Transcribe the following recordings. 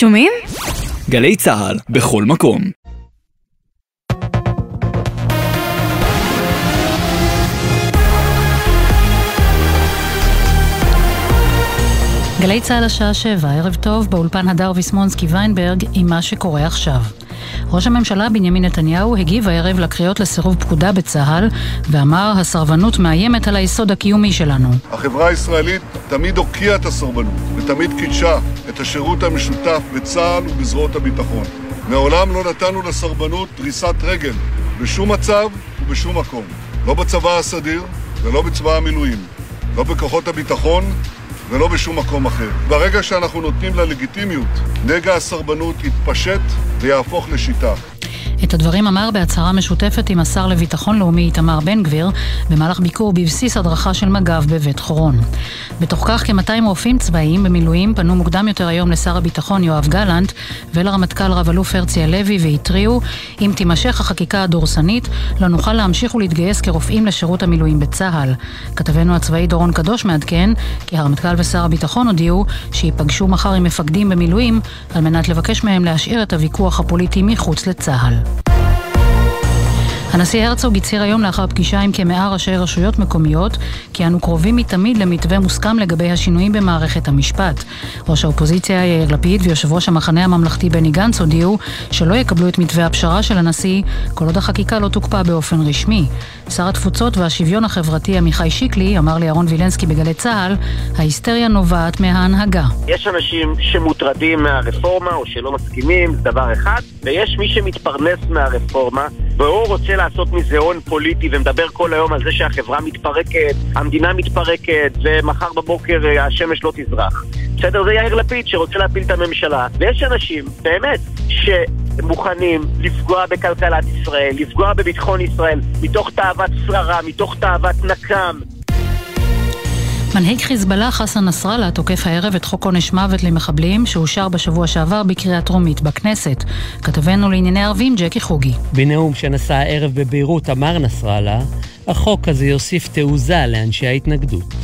שומעים? גלי צה"ל, בכל מקום. גלי צה"ל השעה שבע, ערב טוב, באולפן הדר ויסמונסקי ויינברג עם מה שקורה עכשיו. ראש הממשלה בנימין נתניהו הגיב הערב לקריאות לסירוב פקודה בצה"ל ואמר הסרבנות מאיימת על היסוד הקיומי שלנו. החברה הישראלית תמיד הוקיעה את הסרבנות ותמיד קידשה את השירות המשותף בצה"ל ובזרועות הביטחון. מעולם לא נתנו לסרבנות דריסת רגל בשום מצב ובשום מקום. לא בצבא הסדיר ולא בצבא המילואים. לא בכוחות הביטחון ולא בשום מקום אחר. ברגע שאנחנו נותנים לה לגיטימיות, נגע הסרבנות יתפשט ויהפוך לשיטה. את הדברים אמר בהצהרה משותפת עם השר לביטחון לאומי איתמר בן גביר במהלך ביקור בבסיס הדרכה של מג"ב בבית חורון. בתוך כך כ-200 רופאים צבאיים במילואים פנו מוקדם יותר היום לשר הביטחון יואב גלנט ולרמטכ"ל רב-אלוף הרצי הלוי והתריעו אם תימשך החקיקה הדורסנית לא נוכל להמשיך ולהתגייס כרופאים לשירות המילואים בצה"ל. כתבנו הצבאי דורון קדוש מעדכן כי הרמטכ"ל ושר הביטחון הודיעו שייפגשו מחר עם מפקדים במילואים על מנת לבקש מהם להשאיר את הוויכוח הפוליטי מחוץ לצה"ל. הנשיא הרצוג הצהיר היום לאחר פגישה עם כמאה ראשי רשויות מקומיות כי אנו קרובים מתמיד למתווה מוסכם לגבי השינויים במערכת המשפט. ראש האופוזיציה יאיר לפיד ויושב ראש המחנה הממלכתי בני גנץ הודיעו שלא יקבלו את מתווה הפשרה של הנשיא כל עוד החקיקה לא תוקפא באופן רשמי. שר התפוצות והשוויון החברתי עמיחי שיקלי אמר לירון וילנסקי בגלי צה"ל ההיסטריה נובעת מההנהגה. יש אנשים שמוטרדים מהרפורמה או שלא מסכימים, זה דבר אחד, ויש מי שמתפרנס מהרפורמה והוא רוצה לעשות מזה הון פוליטי ומדבר כל היום על זה שהחברה מתפרקת, המדינה מתפרקת ומחר בבוקר אה, השמש לא תזרח. בסדר? זה יאיר לפיד שרוצה להפיל את הממשלה. ויש אנשים, באמת, שמוכנים לפגוע בכלכלת ישראל, לפגוע בביטחון ישראל, מתוך תאוות שררה, מתוך תאוות נקם. מנהיג חיזבאללה חסן נסראללה תוקף הערב את חוק עונש מוות למחבלים שאושר בשבוע שעבר בקריאה טרומית בכנסת. כתבנו לענייני ערבים ג'קי חוגי. בנאום שנשא הערב בביירות אמר נסראללה, החוק הזה יוסיף תעוזה לאנשי ההתנגדות.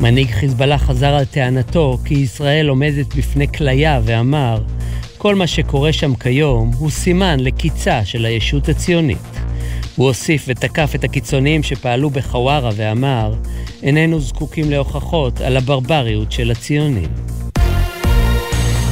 מנהיג חיזבאללה חזר על טענתו כי ישראל עומדת בפני כליה ואמר, כל מה שקורה שם כיום הוא סימן לקיצה של הישות הציונית. הוא הוסיף ותקף את הקיצוניים שפעלו בחווארה ואמר, איננו זקוקים להוכחות על הברבריות של הציונים.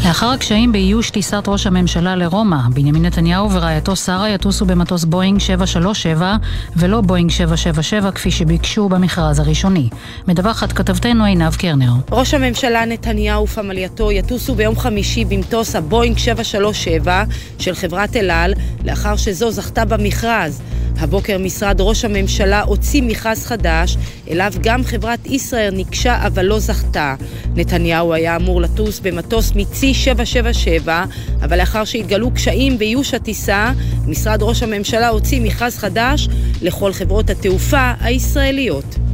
לאחר הקשיים באיוש טיסת ראש הממשלה לרומא, בנימין נתניהו ורעייתו שרה יטוסו במטוס בואינג 737 ולא בואינג 777 כפי שביקשו במכרז הראשוני. מדווחת כתבתנו עינב קרנר. ראש הממשלה נתניהו ופמלייתו יטוסו ביום חמישי במטוס הבואינג 737 של חברת אל על, לאחר שזו זכתה במכרז. הבוקר משרד ראש הממשלה הוציא מכרז חדש, אליו גם חברת ישראייר ניגשה אבל לא זכתה. נתניהו היה אמור לטוס במטוס מצי 777, אבל לאחר שהתגלו קשיים באיוש הטיסה, משרד ראש הממשלה הוציא מכרז חדש לכל חברות התעופה הישראליות.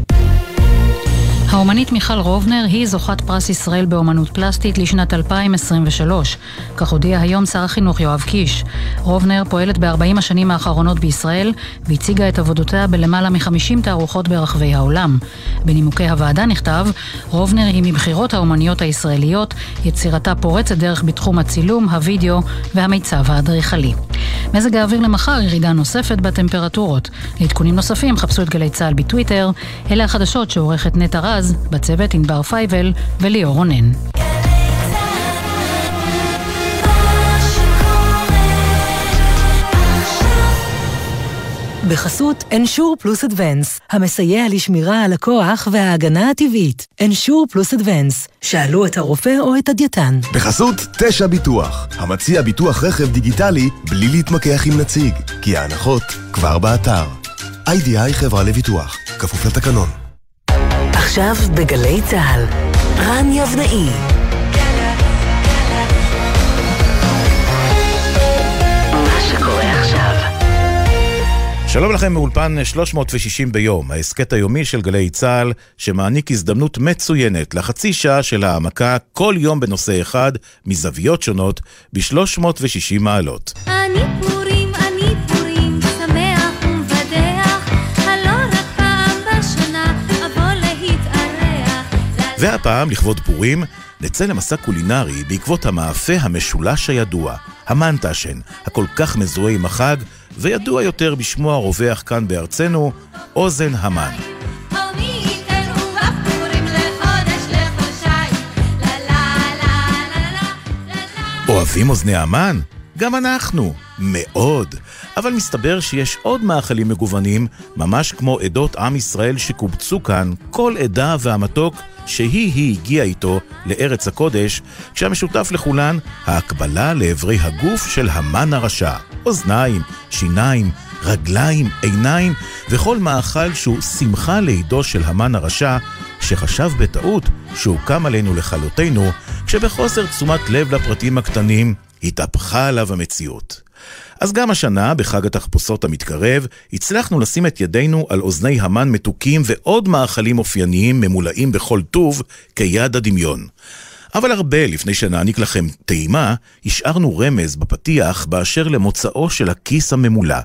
האומנית מיכל רובנר היא זוכת פרס ישראל באומנות פלסטית לשנת 2023. כך הודיע היום שר החינוך יואב קיש. רובנר פועלת ב-40 השנים האחרונות בישראל והציגה את עבודותיה בלמעלה מ-50 תערוכות ברחבי העולם. בנימוקי הוועדה נכתב, רובנר היא מבחירות האומניות הישראליות, יצירתה פורצת דרך בתחום הצילום, הווידאו והמיצב האדריכלי. מזג האוויר למחר ירידה נוספת בטמפרטורות. לעדכונים נוספים חפשו את גלי צה"ל בטוויטר. אלה החדשות שעורכת נטע רז. בצוות ענבר פייבל וליאור רונן. בחסות אנשור פלוס אדוונס, המסייע לשמירה על הכוח וההגנה הטבעית. אנשור פלוס אדוונס, שאלו את הרופא או את הדייתן. בחסות תשע ביטוח, המציע ביטוח רכב דיגיטלי בלי להתמקח עם נציג, כי ההנחות כבר באתר. איי-די-איי חברה לביטוח, כפוף לתקנון. עכשיו בגלי צה"ל, רן יבנאי. שלום לכם מאולפן 360 ביום, ההסכת היומי של גלי צה"ל, שמעניק הזדמנות מצוינת לחצי שעה של העמקה כל יום בנושא אחד, מזוויות שונות, ב-360 מעלות. אני פורי והפעם, לכבוד פורים, נצא למסע קולינרי בעקבות המאפה המשולש הידוע, המנטשן, הכל כך מזוהה עם החג, וידוע יותר בשמו הרווח כאן בארצנו, אוזן המן. אוהבים אוזני המן? גם אנחנו, מאוד. אבל מסתבר שיש עוד מאכלים מגוונים, ממש כמו עדות עם ישראל שקובצו כאן, כל עדה והמתוק שהיא-היא הגיעה איתו לארץ הקודש, כשהמשותף לכולן, ההקבלה לאברי הגוף של המן הרשע. אוזניים, שיניים, רגליים, עיניים, וכל מאכל שהוא שמחה לידו של המן הרשע, שחשב בטעות שהוא קם עלינו לכלותנו, כשבחוסר תשומת לב לפרטים הקטנים, התהפכה עליו המציאות. אז גם השנה, בחג התחפושות המתקרב, הצלחנו לשים את ידינו על אוזני המן מתוקים ועוד מאכלים אופייניים ממולאים בכל טוב, כיד הדמיון. אבל הרבה לפני שנעניק לכם טעימה, השארנו רמז בפתיח באשר למוצאו של הכיס הממולא.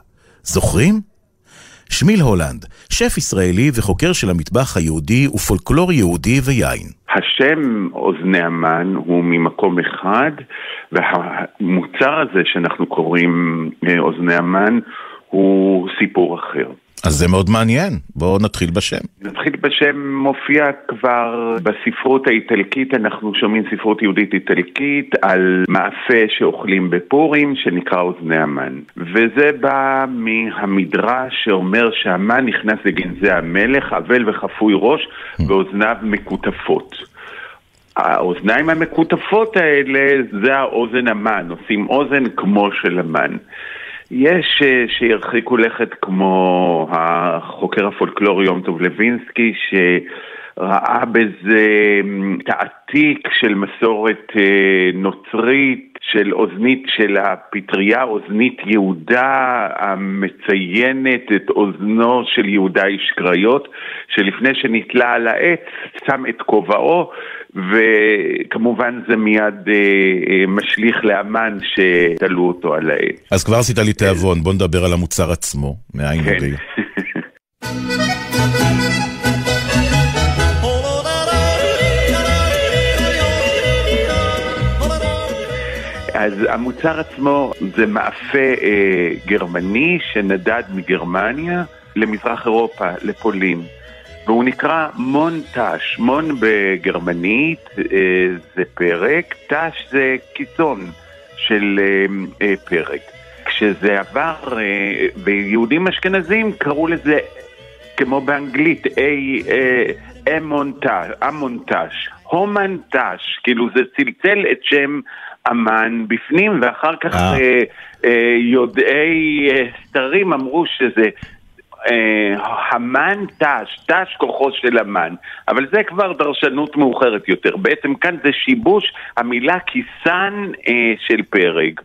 זוכרים? שמיל הולנד, שף ישראלי וחוקר של המטבח היהודי ופולקלור יהודי ויין. השם אוזני המן הוא ממקום אחד, והמוצר הזה שאנחנו קוראים אה, אוזני המן הוא סיפור אחר. אז זה מאוד מעניין, בואו נתחיל בשם. נתחיל בשם, מופיע כבר בספרות האיטלקית, אנחנו שומעים ספרות יהודית איטלקית על מאפה שאוכלים בפורים שנקרא אוזני המן. וזה בא מהמדרש שאומר שהמן נכנס לגנזי המלך, אבל וחפוי ראש, ואוזניו מקוטפות. האוזניים המקוטפות האלה זה האוזן המן, עושים אוזן כמו של המן. יש אה, שירחיקו לכת כמו החוקר הפולקלורי יום טוב לוינסקי, שראה בזה אמ, תעתיק של מסורת אה, נוצרית, של אוזנית, של הפטריה, אוזנית יהודה, המציינת את אוזנו של יהודה איש קריות, שלפני שנתלה על העץ, שם את כובעו וכמובן זה מיד אה, אה, משליך לאמן שתלו אותו על העץ. אז כבר עשית לי תיאבון, בוא נדבר על המוצר עצמו, מאין כן. אז המוצר עצמו זה מאפה אה, גרמני שנדד מגרמניה למזרח אירופה, לפולין. והוא נקרא מונטש. מון בגרמנית אה, זה פרק, תש זה קיצון של אה, אה, פרק. כשזה עבר, אה, ויהודים אשכנזים קראו לזה, כמו באנגלית, אה, אמונטש, אמונטש, הומנטש, כאילו זה צלצל את שם אמן בפנים, ואחר כך אה. אה, אה, יודעי אה, סתרים אמרו שזה אה, המן תש, תש כוחו של המן, אבל זה כבר דרשנות מאוחרת יותר. בעצם כאן זה שיבוש המילה כיסן אה, של פרק.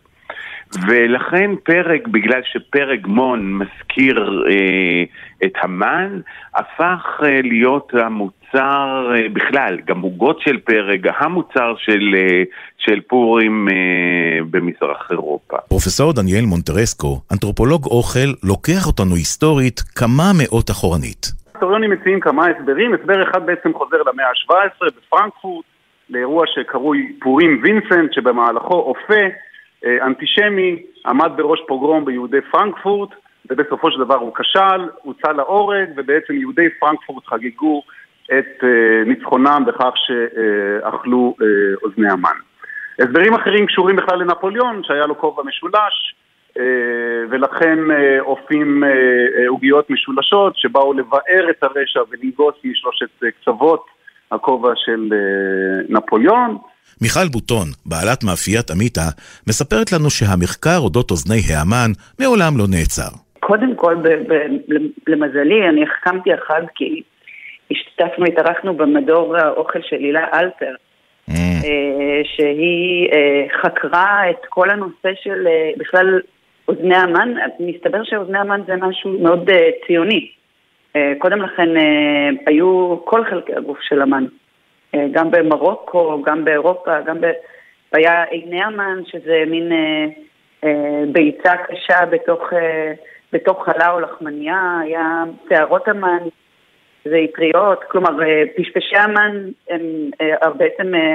ולכן פרק, בגלל שפרק מון מזכיר אה, את המן, הפך אה, להיות המוצר, אה, בכלל, גם עוגות של פרק, המוצר של, אה, של פורים אה, במזרח אירופה. פרופסור דניאל מונטרסקו, אנתרופולוג אוכל, לוקח אותנו היסטורית כמה מאות אחורנית. היסטוריונים מציעים כמה הסברים, הסבר אחד בעצם חוזר למאה ה-17 בפרנקפורט, לאירוע שקרוי פורים וינסנט, שבמהלכו אופה אנטישמי עמד בראש פוגרום ביהודי פרנקפורט, ובסופו של דבר הוא כשל, הוצא להורג, ובעצם יהודי פרנקפורט חגגו את אה, ניצחונם בכך שאכלו אה, אוזני המן. הסברים אחרים קשורים בכלל לנפוליאון, שהיה לו כובע משולש, אה, ולכן אופים עוגיות משולשות שבאו לבאר את הרשע ולנגוס משלושת קצוות הכובע של נפוליאון. מיכל בוטון, בעלת מאפיית עמיתה, מספרת לנו שהמחקר אודות אוזני ההמן מעולם לא נעצר. קודם כל, ב- ב- למזלי, אני החכמתי החג כי השתתפנו, התארחנו במדור האוכל של הילה אלפר, Mm. אה, שהיא אה, חקרה את כל הנושא של אה, בכלל אוזני המן. מסתבר שאוזני המן זה משהו מאוד אה, ציוני. אה, קודם לכן אה, היו כל חלקי הגוף של המן. אה, גם במרוקו, גם באירופה, גם ב... היה עיני המן, שזה מין אה, אה, ביצה קשה בתוך, אה, בתוך חלה או לחמניה, היה שערות המן, זה אטריות, כלומר אה, פשפשי המן הם אה, בעצם אה,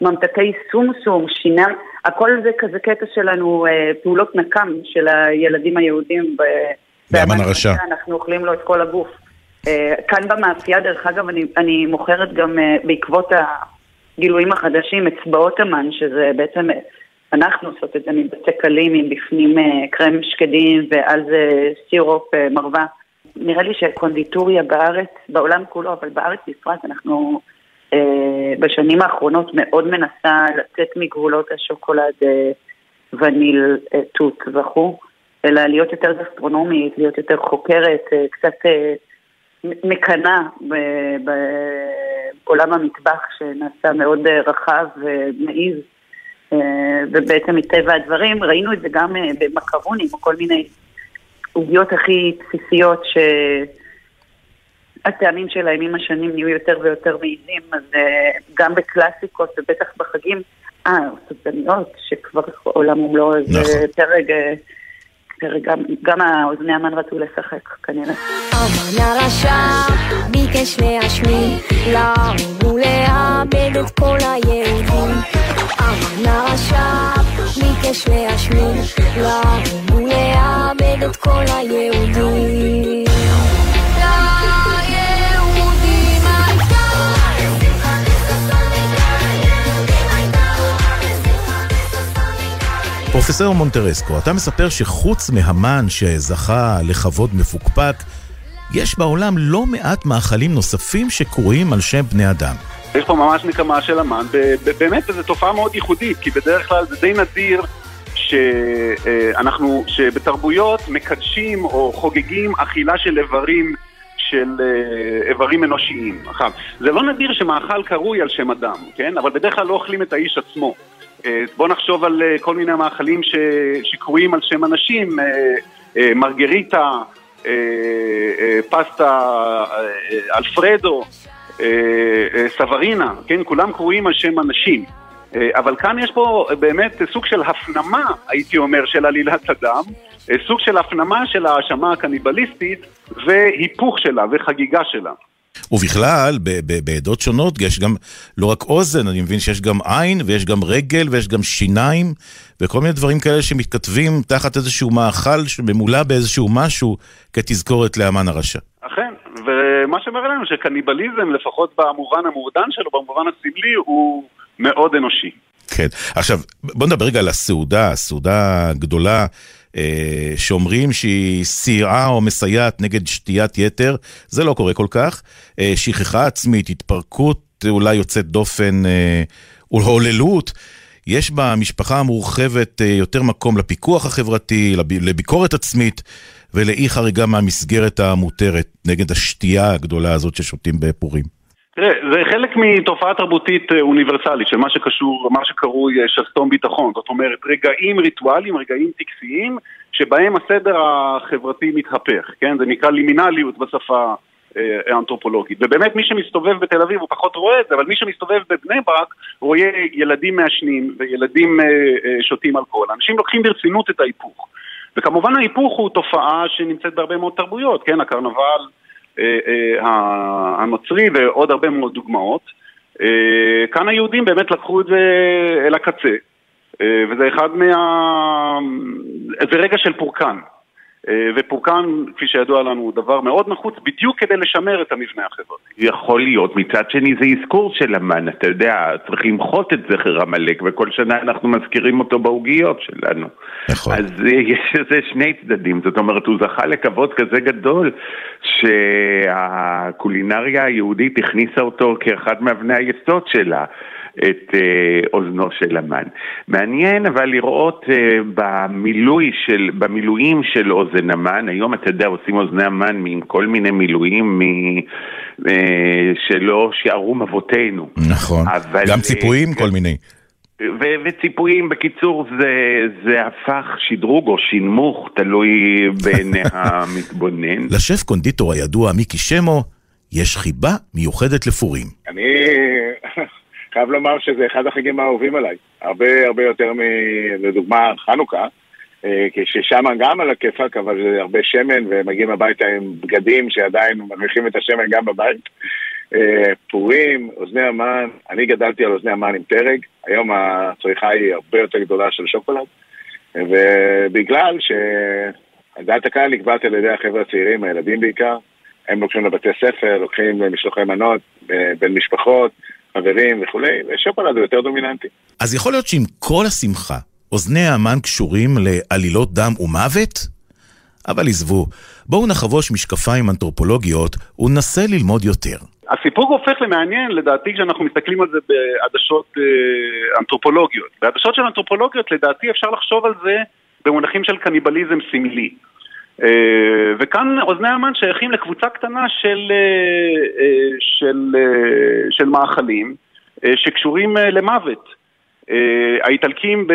ממתקי סומסום, שינם, הכל זה כזה קטע שלנו, פעולות נקם של הילדים היהודים. באמן הרשע. אנחנו אוכלים לו את כל הגוף. כאן במאפייה, דרך אגב, אני, אני מוכרת גם בעקבות הגילויים החדשים אצבעות המן, שזה בעצם, אנחנו עושות את זה מבצק קלים עם בפנים קרם שקדים ועל זה סירופ מרווה. נראה לי שקונדיטוריה בארץ, בעולם כולו, אבל בארץ בפרט, אנחנו אה, בשנים האחרונות מאוד מנסה לצאת מגבולות השוקולד, אה, וניל, אה, תות וכו', אלא להיות יותר גסטרונומית, להיות יותר חוקרת, קצת מקנאה בעולם המטבח שנעשה מאוד רחב ומעיז. ובעצם מטבע הדברים, ראינו את זה גם במקרונים או כל מיני עוגיות הכי בסיסיות ש... הטעמים שלהם עם השנים נהיו יותר ויותר מעיזים, אז uh, גם בקלאסיקות ובטח בחגים, אה, סופגניות, שכבר עולם ומלואו, אז נכון. פרק, פרק גם, גם האוזני המן רצו לשחק, כנראה. אמן הרשע ביקש להשמיד, להרוג ולאבד את כל היהודים. אמן הרשע ביקש להשמיד, להרוג ולאבד את כל היהודים. פרופסור מונטרסקו, אתה מספר שחוץ מהמן שזכה לכבוד מפוקפק, יש בעולם לא מעט מאכלים נוספים שקרויים על שם בני אדם. יש פה ממש נקמה של המן, באמת זו תופעה מאוד ייחודית, כי בדרך כלל זה די נדיר שאנחנו, שבתרבויות מקדשים או חוגגים אכילה של איברים של אה, איברים אנושיים. עכשיו, זה לא נדיר שמאכל קרוי על שם אדם, כן? אבל בדרך כלל לא אוכלים את האיש עצמו. אה, בואו נחשוב על אה, כל מיני מאכלים שקרויים על שם אנשים, מרגריטה, פסטה אלפרדו, סברינה, כן? כולם קרויים על שם אנשים. אבל כאן יש פה באמת סוג של הפנמה, הייתי אומר, של עלילת הדם, סוג של הפנמה של ההאשמה הקניבליסטית והיפוך שלה וחגיגה שלה. ובכלל, בעדות שונות יש גם לא רק אוזן, אני מבין שיש גם עין ויש גם רגל ויש גם שיניים וכל מיני דברים כאלה שמתכתבים תחת איזשהו מאכל שממולא באיזשהו משהו כתזכורת לאמן הרשע. אכן, ומה שאומר לנו שקניבליזם, לפחות במובן המעודן שלו, במובן הסמלי, הוא מאוד אנושי. כן. עכשיו, בוא נדבר רגע על הסעודה, הסעודה הגדולה. אה, שאומרים שהיא סייעה או מסייעת נגד שתיית יתר, זה לא קורה כל כך. אה, שכחה עצמית, התפרקות אולי יוצאת דופן, אה, הוללות. יש במשפחה המורחבת יותר מקום לפיקוח החברתי, לביקורת עצמית ולאי חריגה מהמסגרת המותרת נגד השתייה הגדולה הזאת ששותים בפורים. תראה, זה חלק מתופעה תרבותית אה, אוניברסלית של מה שקשור, מה שקרוי אה, שסתום ביטחון. זאת אומרת, רגעים ריטואליים, רגעים טקסיים, שבהם הסדר החברתי מתהפך, כן? זה נקרא לימינליות בשפה אה, האנתרופולוגית. ובאמת מי שמסתובב בתל אביב הוא פחות רואה את זה, אבל מי שמסתובב בבני ברק רואה ילדים מעשנים וילדים שותים אלכוהול. אנשים לוקחים ברצינות את ההיפוך. וכמובן ההיפוך הוא תופעה שנמצאת בהרבה מאוד תרבויות, כן? הקרנבל... אה, אה, הנוצרי ועוד הרבה מאוד דוגמאות. אה, כאן היהודים באמת לקחו את זה אל הקצה, וזה אחד מה... זה רגע של פורקן. אה, ופורקן, כפי שידוע לנו, הוא דבר מאוד נחוץ בדיוק כדי לשמר את המבנה החברתי. יכול להיות, מצד שני זה אזכור של המן, אתה יודע, צריך למחות את זכר עמלק, וכל שנה אנחנו מזכירים אותו בעוגיות שלנו. נכון. אז יש לזה שני צדדים, זאת אומרת, הוא זכה לכבוד כזה גדול, שהקולינריה היהודית הכניסה אותו כאחד מאבני היסוד שלה. את אה, אוזנו של המן. מעניין אבל לראות אה, במילוי של, במילואים של אוזן המן, היום אתה יודע עושים אוזני המן עם כל מיני מילואים מ, אה, שלא שיערום אבותינו. נכון, אבל, גם ציפויים אה, כל מיני. ו- וציפויים, בקיצור, זה, זה הפך שדרוג או שינמוך, תלוי בעיני המתבונן. לשף קונדיטור הידוע מיקי שמו, יש חיבה מיוחדת לפורים. אני חייב לומר שזה אחד החגים האהובים עליי. הרבה הרבה יותר מ... לדוגמה, חנוכה, אה, כששם גם על הכיפאק, אבל זה הרבה שמן, ומגיעים הביתה עם בגדים שעדיין מרוויחים את השמן גם בבית. אה, פורים, אוזני המן, אני גדלתי על אוזני המן עם פרג, היום הצריכה היא הרבה יותר גדולה של שוקולד, ובגלל שדעת הקהל נקבעת על ידי החבר'ה הצעירים, הילדים בעיקר, הם לוקחים לבתי ספר, לוקחים משלוחי מנות בין משפחות, חברים וכולי, ושוקולד הוא יותר דומיננטי. אז יכול להיות שעם כל השמחה, אוזני המן קשורים לעלילות דם ומוות? אבל עזבו, בואו נחבוש משקפיים אנתרופולוגיות וננסה ללמוד יותר. הסיפור הופך למעניין לדעתי כשאנחנו מסתכלים על זה בעדשות אה, אנתרופולוגיות. בעדשות של אנתרופולוגיות לדעתי אפשר לחשוב על זה במונחים של קניבליזם סמלי. אה, וכאן אוזני המן שייכים לקבוצה קטנה של, אה, אה, של, של מאכלים שקשורים למוות. האיטלקים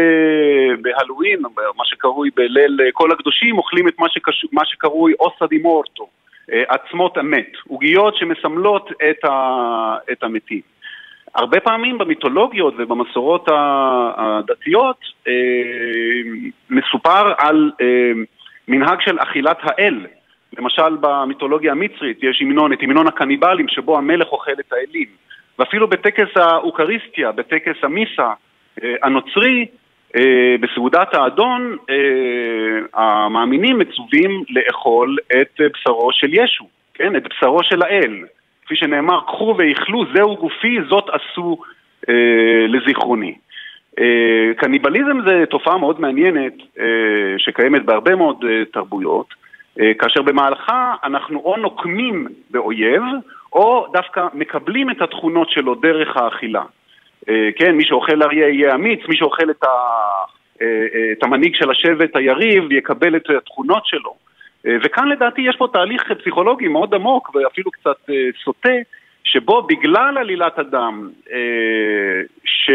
בהלואין, מה שקרוי בליל כל הקדושים, אוכלים את מה. מה שקרוי אוסה די מורטו, עצמות המת, עוגיות שמסמלות את, ה... את המתים. הרבה פעמים במיתולוגיות ובמסורות הדתיות מסופר על מנהג של אכילת האל. למשל במיתולוגיה המצרית יש המנון, את המנון הקניבלים שבו המלך אוכל את האלים. ואפילו בטקס האוכריסטיה, בטקס המיסה, אה, הנוצרי, אה, בסעודת האדון, אה, המאמינים מצווים לאכול את בשרו של ישו, כן? את בשרו של האל. כפי שנאמר, קחו ואיכלו, זהו גופי, זאת עשו לזיכרוני. קניבליזם זה תופעה מאוד מעניינת שקיימת בהרבה מאוד תרבויות, כאשר במהלכה אנחנו או נוקמים באויב, או דווקא מקבלים את התכונות שלו דרך האכילה. אה, כן, מי שאוכל אריה יהיה אמיץ, מי שאוכל את, ה, אה, אה, את המנהיג של השבט היריב יקבל את התכונות שלו. וכאן לדעתי יש פה תהליך פסיכולוגי מאוד עמוק ואפילו קצת סוטה, שבו בגלל עלילת הדם ש,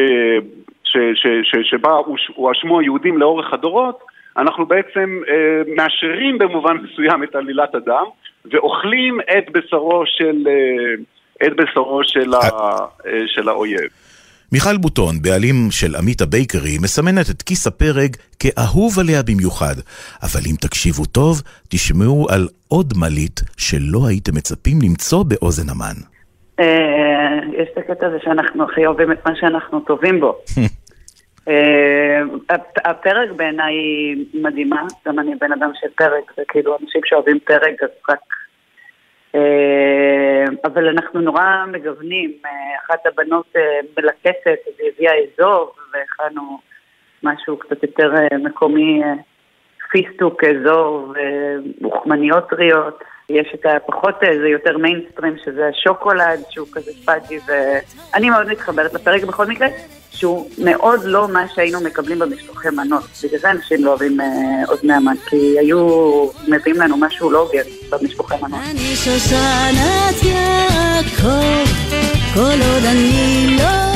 ש, ש, ש, שבה הואשמו היהודים לאורך הדורות, אנחנו בעצם מאשררים במובן מסוים את עלילת הדם ואוכלים את בשרו של, את בשרו של, ה, של האויב. מיכל בוטון, בעלים של עמית הבייקרי, מסמנת את כיס הפרג כאהוב עליה במיוחד. אבל אם תקשיבו טוב, תשמעו על עוד מלית שלא הייתם מצפים למצוא באוזן המן. אה, יש את הקטע הזה שאנחנו הכי אוהבים את מה שאנחנו טובים בו. אה, הפרק בעיניי מדהימה, גם אני בן אדם של פרק, וכאילו אנשים שאוהבים פרק אז רק אה, אבל אנחנו נורא מגוונים, אה, אחת הבנות מלקטת, אז היא הביאה אזוב, והכנו משהו קצת יותר מקומי, פיסטוק, אזוב, אוכמניות טריות. יש את הפחות, זה יותר מיינסטרים, שזה השוקולד, שהוא כזה fudgy, ואני מאוד מתחברת לפרק בכל מקרה. שהוא מאוד לא מה שהיינו מקבלים במשלוחי מנות. בגלל זה אנשים לא אוהבים אה, אוזני המן, כי היו מביאים לנו משהו לא הוגן במשלוחי מנות. אני שושנת יעקב, כל עוד אני לא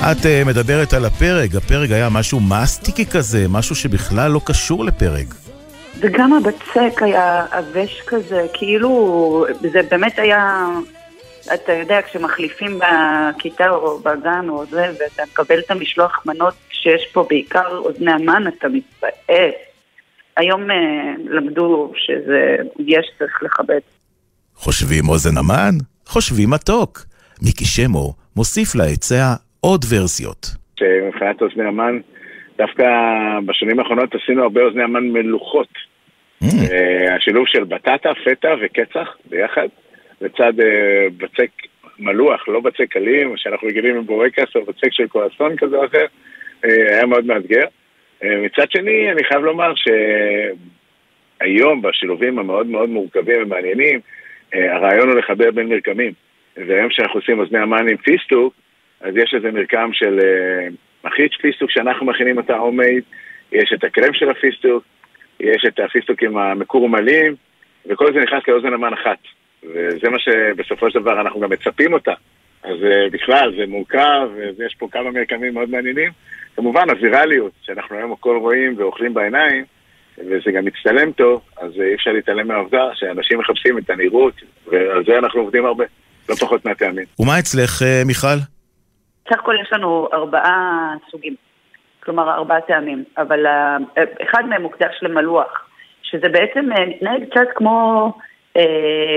את uh, מדברת על הפרק, הפרק היה משהו מסטיקי כזה, משהו בכלל לא קשור לפרק. וגם הבצק היה עבש כזה, כאילו, זה באמת היה, אתה יודע, כשמחליפים בכיתה או בגן או זה, ואתה מקבל את המשלוח מנות שיש פה בעיקר אוזני המן, אתה מתבאס. היום uh, למדו שזה, יש צריך לכבד. חושבים אוזן המן? חושבים מתוק. מיקי שמו מוסיף להיצע עוד ורסיות. מבחינת אוזני המן, דווקא בשנים האחרונות עשינו הרבה אוזני המן מלוכות. Mm. Uh, השילוב של בטטה, פטה וקצח ביחד, לצד uh, בצק מלוח, לא בצק קלים, שאנחנו רגילים עם בורקס או בצק של קואסון כזה או אחר, uh, היה מאוד מאתגר. מצד שני, אני חייב לומר שהיום, בשילובים המאוד מאוד מורכבים ומעניינים, הרעיון הוא לחבר בין מרקמים. והיום כשאנחנו עושים אוזני המן עם פיסטוק, אז יש איזה מרקם של אה, מחית פיסטוק שאנחנו מכינים אותה homemade, יש את הקרם של הפיסטוק, יש את הפיסטוק עם המקורמלים, וכל זה נכנס לאוזן המן אחת. וזה מה שבסופו של דבר אנחנו גם מצפים אותה. אז אה, בכלל, זה מורכב, ויש פה כמה מרקמים מאוד מעניינים. כמובן, הווירליות, שאנחנו היום הכל רואים ואוכלים בעיניים, וזה גם מצטלם טוב, אז אי אפשר להתעלם מהעובדה שאנשים מחפשים את הנראות, ועל זה אנחנו עובדים הרבה, לא פחות מהטעמים. ומה אצלך, אה, מיכל? סך הכל יש לנו ארבעה סוגים. כלומר ארבעה טעמים, אבל אחד מהם מוקדש למלוח, שזה בעצם מתנהג קצת כמו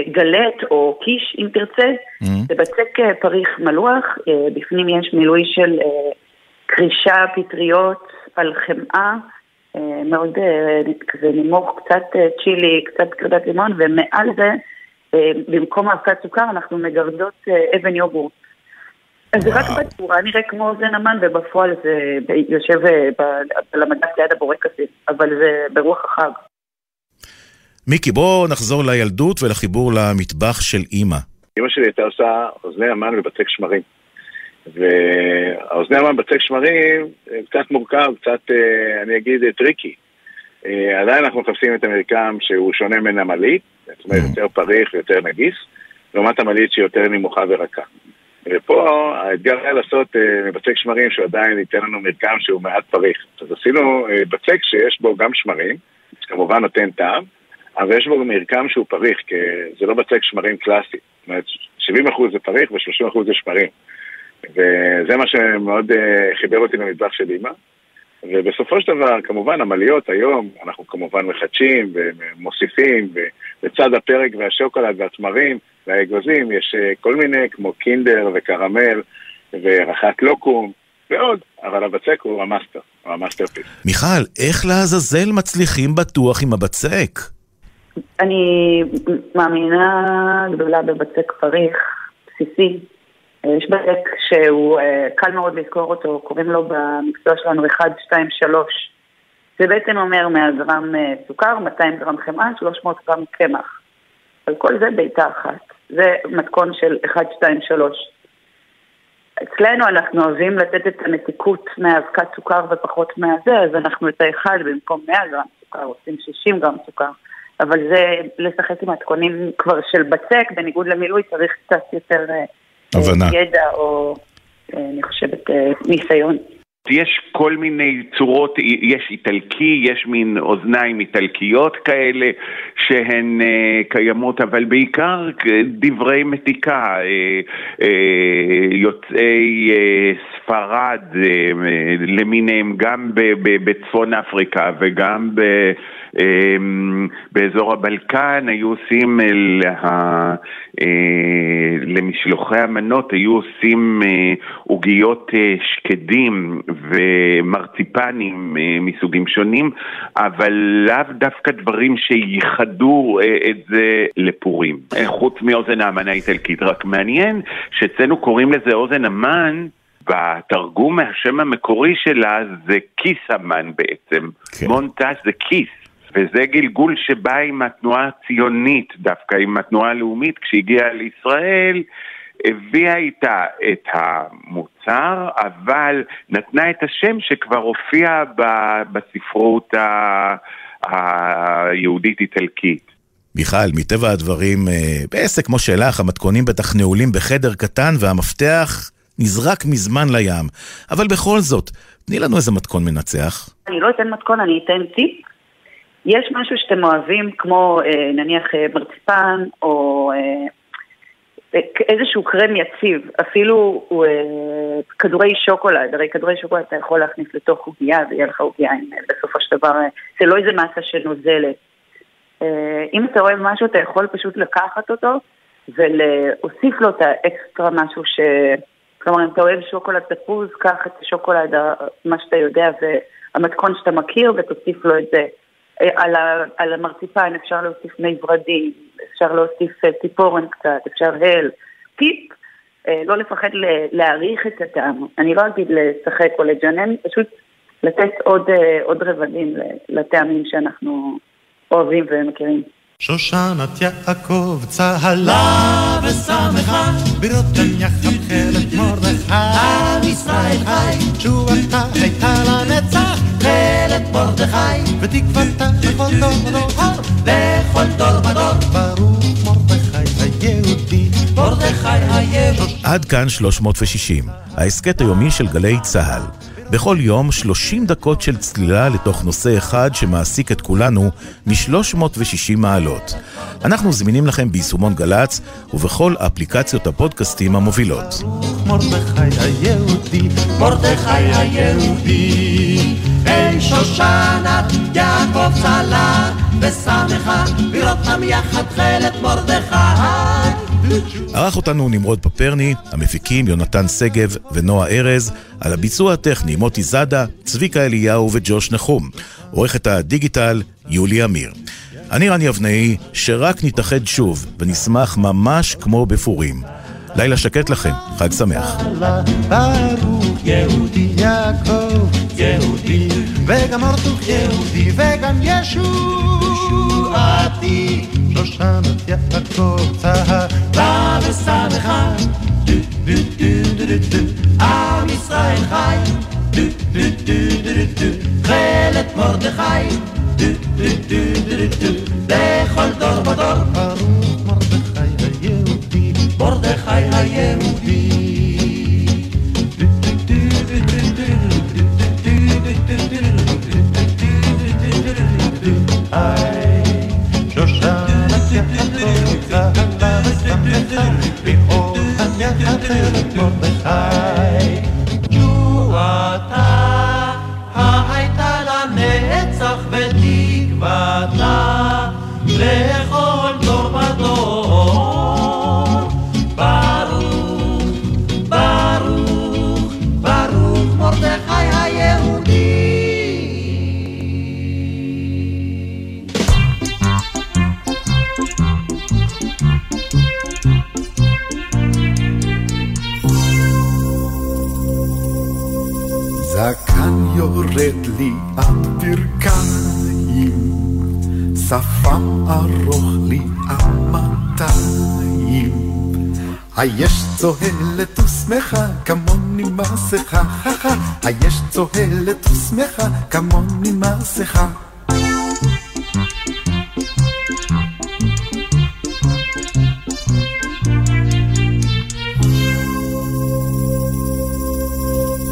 גלט או קיש, אם תרצה. Mm-hmm. זה בצק פריך מלוח, בפנים יש מילוי של קרישה, פטריות, על חמאה. מאוד כזה נימוך, קצת צ'ילי, קצת קרדת לימון, ומעל זה, במקום אבקת סוכר, אנחנו מגרדות אבן יוגורט. אז זה רק בצורה נראה כמו אוזן המן, ובפועל זה יושב על המדף ליד הבורקסים, אבל זה ברוח החג. מיקי, בוא נחזור לילדות ולחיבור למטבח של אימא. אימא שלי הייתה עושה אוזני המן מבצק שמרים. והאוזני המן בצק שמרים קצת מורכב, קצת, אני אגיד, tricky. עדיין אנחנו מחפשים את המרקם שהוא שונה מן המלית, זאת אומרת יותר פריך ויותר נגיס, לעומת המלית שהיא יותר נמוחה ורכה. ופה האתגר היה לעשות אה, בצק שמרים שעדיין ייתן לנו מרקם שהוא מעט פריך. אז עשינו אה, בצק שיש בו גם שמרים, שכמובן נותן טעם, אבל יש בו גם מרקם שהוא פריך, כי זה לא בצק שמרים קלאסי. זאת אומרת, 70% זה פריך ו-30% זה שמרים. וזה מה שמאוד אה, חיבר אותי למטבח של אימא. ובסופו של דבר, כמובן, המליות היום, אנחנו כמובן מחדשים ומוסיפים, ולצד הפרג והשוקולד והתמרים והאגוזים יש אה, כל מיני, כמו קינדר וקרמל ורחת לוקום ועוד, אבל הבצק הוא ה master, הוא ה masterpiece. מיכל, איך לעזאזל מצליחים בטוח עם הבצק? אני מאמינה גדולה בבצק פריך, בסיסי, יש בדק שהוא אה, קל מאוד לזכור אותו, קוראים לו במקצוע שלנו 1, 2, 3. זה בעצם אומר 100 גרם אה, סוכר, 200 גרם חמאה, 300 גרם קמח. על כל זה בעיטה אחת. זה מתכון של 1, 2, 3. אצלנו אנחנו אוהבים לתת את הנתיקות מאבקת סוכר ופחות מהזה, אז אנחנו את האחד במקום 100 גרם סוכר, עושים 60 גרם סוכר. אבל זה לשחק עם מתכונים כבר של בצק, בניגוד למילוי צריך קצת יותר... הבנה. ידע או, אה, אני חושבת, אה, ניסיון. יש כל מיני צורות, יש איטלקי, יש מין אוזניים איטלקיות כאלה שהן uh, קיימות, אבל בעיקר דברי מתיקה, uh, uh, יוצאי ספרד למיניהם, גם בצפון אפריקה וגם ב... באזור הבלקן היו עושים אה, למשלוחי המנות, היו עושים אה, עוגיות אה, שקדים ומרציפנים מסוגים שונים, אבל לאו דווקא דברים שייחדו את זה לפורים. חוץ מאוזן האמן האיטלקית, רק מעניין שאצלנו קוראים לזה אוזן המן בתרגום מהשם המקורי שלה זה כיס המן בעצם. כן. מונטאז' זה כיס. וזה גלגול שבא עם התנועה הציונית, דווקא עם התנועה הלאומית, כשהגיעה לישראל, הביאה איתה את המוצר, אבל נתנה את השם שכבר הופיע בספרות היהודית-איטלקית. מיכל, מטבע הדברים, אה, בעסק כמו שלך, המתכונים בטח נעולים בחדר קטן והמפתח נזרק מזמן לים. אבל בכל זאת, תני לנו איזה מתכון מנצח. אני לא אתן מתכון, אני אתן טיפ. יש משהו שאתם אוהבים, כמו אה, נניח אה, מרציפן, או אה, איזשהו קרם יציב, אפילו אה, כדורי שוקולד, הרי כדורי שוקולד אתה יכול להכניס לתוך עוגיה, ויהיה לך עוגיה עם בסופו של דבר, אה, זה לא איזה מסה שנוזלת. אה, אם אתה אוהב משהו, אתה יכול פשוט לקחת אותו ולהוסיף לו את האקסטרה משהו ש... כלומר, אם אתה אוהב שוקולד תפוז, קח את השוקולד, מה שאתה יודע, והמתכון שאתה מכיר, ותוסיף לו את זה. אה, על, ה, על המרציפן אפשר להוסיף מי ורדים, אפשר להוסיף אה, ציפורן קצת, אפשר הל. טיפ, אה, לא לפחד להעריך את הטעם. אני לא אגיד לשחק או לג'נן, פשוט לתת עוד, עוד רבדים לטעמים שאנחנו אוהבים ומכירים. שושנת יעקב צהלה ושמחה, ברותם יחלחלת מרדכי, עם ישראל חי, תשובתה הייתה לנצח, חלת מרדכי, ותקוותה לכל דור ודור, לכל דור ודור, ברוך מרדכי היהודי, מרדכי היהודי. עד כאן 360, ההסכת היומי של גלי צה"ל. בכל יום 30 דקות של צלילה לתוך נושא אחד שמעסיק את כולנו מ-360 מעלות. אנחנו זמינים לכם ביישומון גל"צ ובכל אפליקציות הפודקאסטים המובילות. מרדכי היהודי, מרדכי היהודי היי שושנת, יעקב צלה, ושמחה, לראות עמך תכלת מרדכי. ערך אותנו נמרוד פפרני, המפיקים יונתן שגב ונועה ארז, על הביצוע הטכני מוטי זאדה, צביקה אליהו וג'וש נחום. עורכת הדיגיטל יולי אמיר. אני רני אבנאי, שרק נתאחד שוב ונשמח ממש כמו בפורים. לילה שקט לכם, חג שמח. ברוך וגם ארתוך יהודי וגם ישועתי שושנת יעקב צהלה ושמחה דו דו דו דו דו דו עם ישראל חי דו דו דו דו דו דו תכלת מרדכי דו דו דו דו דו דו לכל דור ודור ברוך מרדכי היהודי מרדכי היהודי do the time. היש צוהלת ושמחה כמוני מסכה, היש צוהלת ושמחה כמוני מסכה.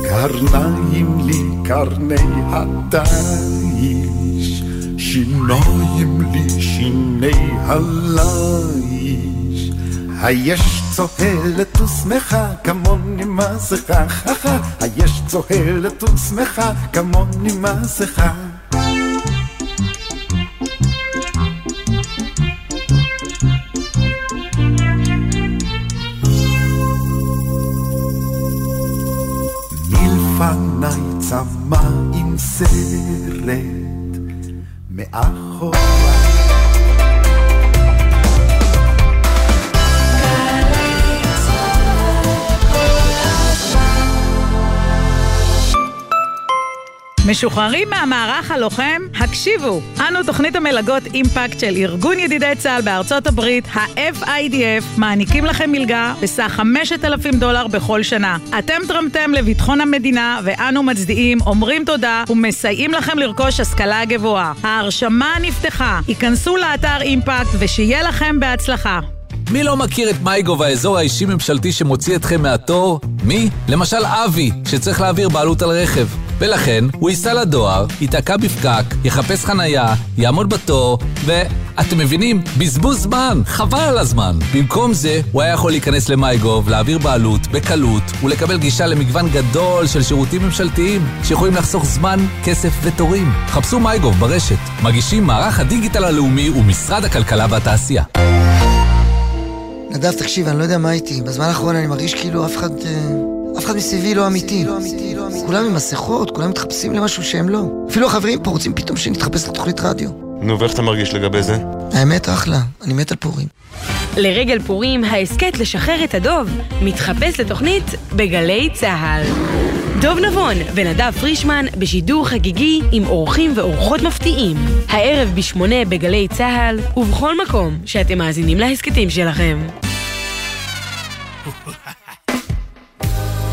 קרניים לי קרני הדיש, שיניים לי שיני הליש. היש צוהלת ושמחה כמוני מסכה, היש צוהלת ושמחה כמוני מסכה. מלפניי צמא עם סרט מאחוריי משוחררים מהמערך הלוחם? הקשיבו! אנו תוכנית המלגות אימפקט של ארגון ידידי צה"ל בארצות הברית, ה-FIDF, מעניקים לכם מלגה בסך 5,000 דולר בכל שנה. אתם תרמתם לביטחון המדינה, ואנו מצדיעים, אומרים תודה ומסייעים לכם לרכוש השכלה גבוהה. ההרשמה נפתחה, היכנסו לאתר אימפקט ושיהיה לכם בהצלחה. מי לא מכיר את מייגו והאזור האישי-ממשלתי שמוציא אתכם מהתור? מי? למשל אבי, שצריך להעביר בעלות על רכב. ולכן, הוא ייסע לדואר, ייתקע בפקק, יחפש חנייה, יעמוד בתור, ו... אתם מבינים? בזבוז זמן, חבל על הזמן. במקום זה, הוא היה יכול להיכנס למייגוב, להעביר בעלות, בקלות, ולקבל גישה למגוון גדול של שירותים ממשלתיים, שיכולים לחסוך זמן, כסף ותורים. חפשו מייגוב ברשת. מגישים מערך הדיגיטל הלאומי ומשרד הכלכלה והתעשייה. נדב, תקשיב, אני לא יודע מה איתי. בזמן האחרון אני מרגיש כאילו אף אחד... אה, אף אחד מסביבי לא אמיתי. כולם עם מסכות, כולם מתחפשים למשהו שהם לא. אפילו החברים פה רוצים פתאום שנתחפש לתוכנית רדיו. נו, ואיך אתה מרגיש לגבי זה? האמת, אחלה. אני מת על פורים. לרגל פורים, ההסכת לשחרר את הדוב מתחפש לתוכנית בגלי צה"ל. דוב נבון ונדב פרישמן בשידור חגיגי עם אורחים ואורחות מפתיעים. הערב בשמונה בגלי צה"ל ובכל מקום שאתם מאזינים להסכתים שלכם.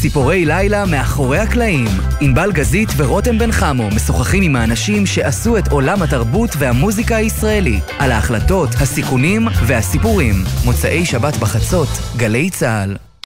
ציפורי לילה מאחורי הקלעים. ענבל גזית ורותם בן חמו משוחחים עם האנשים שעשו את עולם התרבות והמוזיקה הישראלי, על ההחלטות, הסיכונים והסיפורים. מוצאי שבת בחצות, גלי צה"ל.